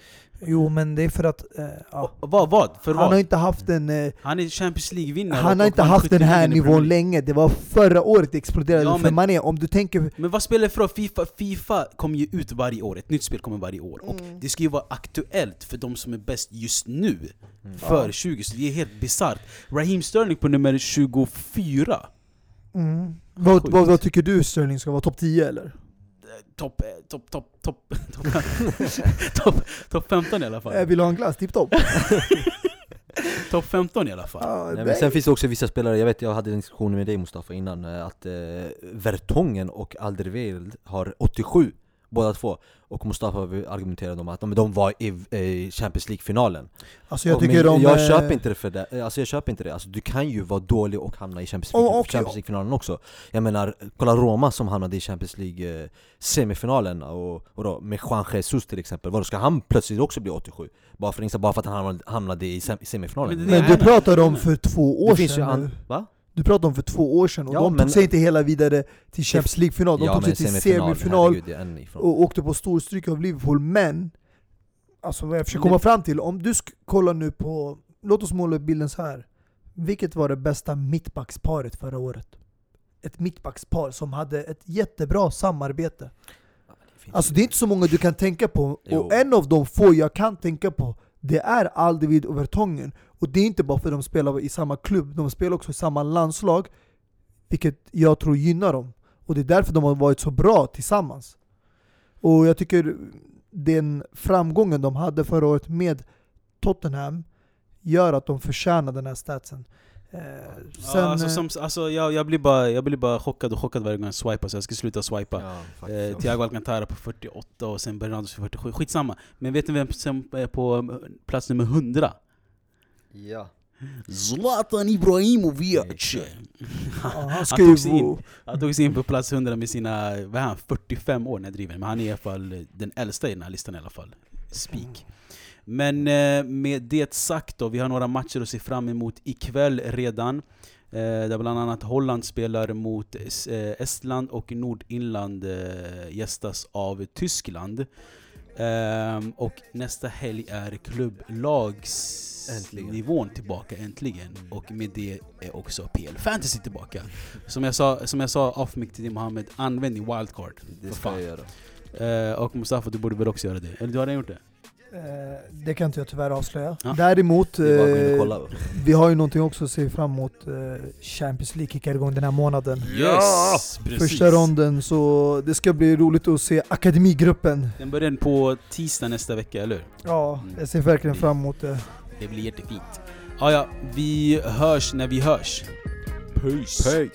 Jo men det är för att, eh, ja. Och Vad? vad? För han har vad? inte haft en eh, Han är Champions League-vinnare Han och- har och inte haft den här nivån länge, det var förra året det exploderade Ja, för men- Mané. Om du tänker... Men vad spelar det för? Fifa, Fifa kommer ju ut varje år, ett nytt spel kommer varje år. Och Mm. det ska ju vara aktuellt för de som är bäst just nu, Mm. för Ja. 20, så det är helt bisarrt. Raheem Sterling på nummer 24. Mm. Vad, vad, vad tycker du Sterling ska vara? Topp 10 eller? Topp, eh, topp, topp, topp, topp, topp, topp 15 i alla fall. Jag vill ha en glass, tipptopp. Topp 15 i alla fall. Ja, Nej, men sen finns det också vissa spelare, jag vet jag hade en diskussion med dig Mustafa innan, eh, att eh, Vertongen och Alderweireld har 87 båda två. Och Mustafa argumenterade om att de, de var i eh, Champions League-finalen. Alltså jag Och tycker men de... jag eh, köper inte det för det, Eh, alltså jag köper inte det. Alltså du kan ju vara dålig och hamna i Champions Och- League- League-finalen också. Jag menar, kolla Roma som hamnade i Champions League-semifinalen och, och då, med Juan Jesus till exempel. Vadå, ska han plötsligt också bli 87? Bara för, bara för att han hamnade, i sem- semifinalen? Men Men Nej, du pratar om för två år det finns ju sedan nu. an- Va? Du pratar om för två år sedan, och Ja, de tog sig inte hela vidare till Champions League-final, de ja tog sig till semifinal, herregud, och åkte på storstryk av Liverpool, men Alltså vad jag försöker komma fram till, om du kollar nu på, låt oss måla upp bilden så här. Vilket var det bästa mittbacksparet förra året? Ett mittbackspar som hade ett jättebra samarbete. Det Alltså det är inte så många du kan tänka på, Jo. och en av de få jag kan tänka på det är Aldevid och Vertongen. Och det är inte bara för att de spelar i samma klubb, de spelar också i samma landslag, vilket jag tror gynnar dem. Och det är därför de har varit så bra tillsammans. Och jag tycker den framgången de hade förra året med Tottenham gör att de förtjänar den här statsen. Eh, sen, ja, alltså, som, alltså, jag, jag, blir bara, jag blir bara chockad och chockad varje gång jag swipar, så jag ska sluta swipa. Ja, Eh. Thiago Alcantara på 48 och sen Bernardo på 47, skitsamma. Men vet ni vem som är på eh, plats nummer 100? ja. Zlatan Ibrahimovic! ja, han han ska tog sig ju... in. Han tog sig in på plats 100 med sina, vad är han, 45 år när jag driver, men han är i alla fall den äldsta i den här listan i alla fall. Speak. Men eh, med det sagt då, vi har några matcher att se fram emot ikväll redan. Eh, där bland annat Holland spelar mot eh, Estland och Nordirland eh, gästas av Tyskland. Ehm, och nästa helg är klubblagsnivån tillbaka äntligen. Och med det är också PL Fantasy tillbaka. Som jag sa, som jag sa off mic till dig Mohammed, använd din wildcard. Det ska fan. jag göra. Eh, och Mustafa, du borde väl också göra det? Eller du har redan gjort det? Eh, det kan inte jag tyvärr avslöja. Ja. Däremot, eh, vi har ju någonting också att se fram emot. Eh, Champions League kickar igång den här månaden. Yes! Precis. Första ronden, så det ska bli roligt att se akademigruppen. Den börjar på tisdag nästa vecka, eller hur? Ja, Mm. jag ser verkligen fram emot det. Det blir jättefint. Ah, ja, vi hörs när vi hörs. Peace! Oh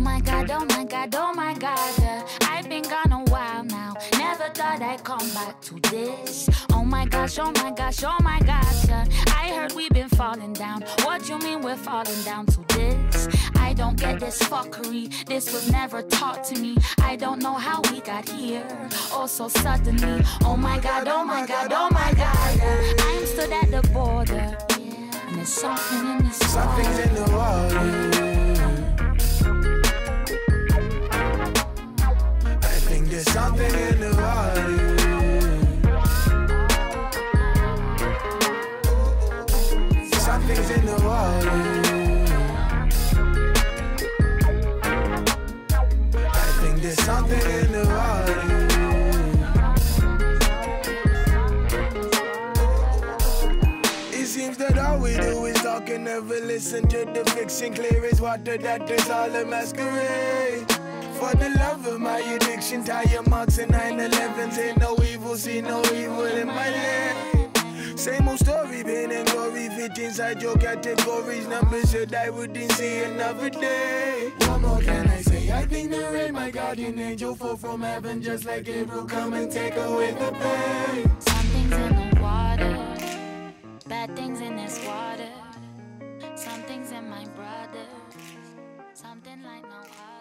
my god, oh my god, oh my god. yeah. I've been gone a while now. Never thought I'd come back to this. Oh my gosh, oh my gosh, oh my gosh. yeah. I heard we've been falling down. What you mean we're falling down to this? I don't get this fuckery. This was never taught to me. I don't know how we got here. Oh, so suddenly. Oh my god, oh my god, oh my god. yeah. I'm stood at the border. And there's something in this Something's in the water. There's something in the water. Something's in the water. I think there's something in the water. It seems that all we do is talk and never listen to the fiction. Clear as water, that is all a masquerade for the love of my addiction. Tire marks and 911s. Ain't no evil, see no evil in my land. Same old story, pain and glory fit inside your categories. Numbers should die within, see another day. What more can I say? I think the rain, my guardian angel, fall from heaven just like Gabriel. Come and take away the pain. Something's in the water. Bad things in this water. Something's in my brother. Something like no other.